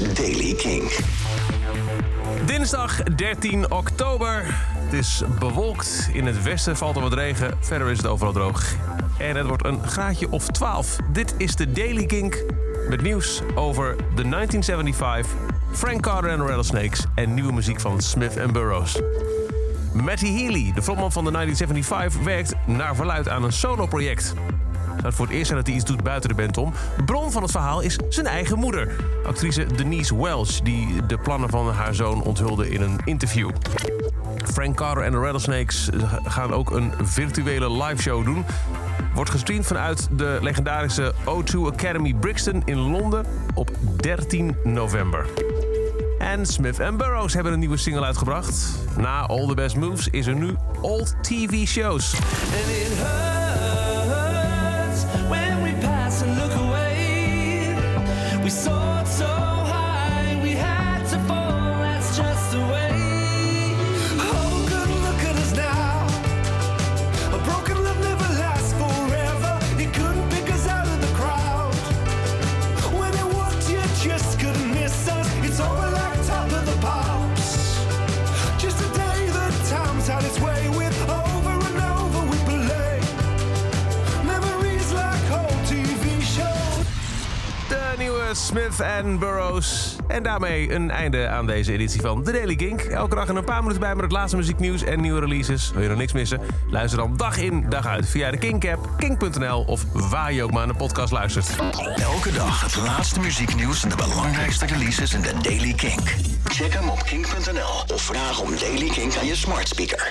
is Daily King. Dinsdag 13 oktober. Het is bewolkt. In het westen valt er wat regen. Verder is het overal droog. En het wordt een graadje of 12. Dit is de Daily Kink. Met nieuws over de 1975, Frank Carter en Rattlesnakes en nieuwe muziek van Smith Burroughs. Matty Healy, de frontman van de 1975, werkt naar verluid aan een solo-project. Het voor het eerst zijn dat hij iets doet buiten de band om. Bron van het verhaal is zijn eigen moeder. Actrice Denise Welch, die de plannen van haar zoon onthulde in een interview. Frank Carter en de Rattlesnakes gaan ook een virtuele liveshow doen. Wordt gestreamd vanuit de legendarische O2 Academy Brixton in Londen op 13 november. En Smith Burroughs hebben een nieuwe single uitgebracht. Na All the Best Moves is er nu Old TV Shows. So Smith en Burroughs. En daarmee een einde aan deze editie van The Daily Kink. Elke dag in een paar minuten bij met het laatste muzieknieuws en nieuwe releases. Wil je nog niks missen? Luister dan dag in, dag uit via de Kink-app, kink.nl of waar je ook maar naar een podcast luistert. Elke dag het laatste muzieknieuws en de belangrijkste releases in de Daily Kink. Check hem op kink.nl of vraag om Daily Kink aan je smart speaker.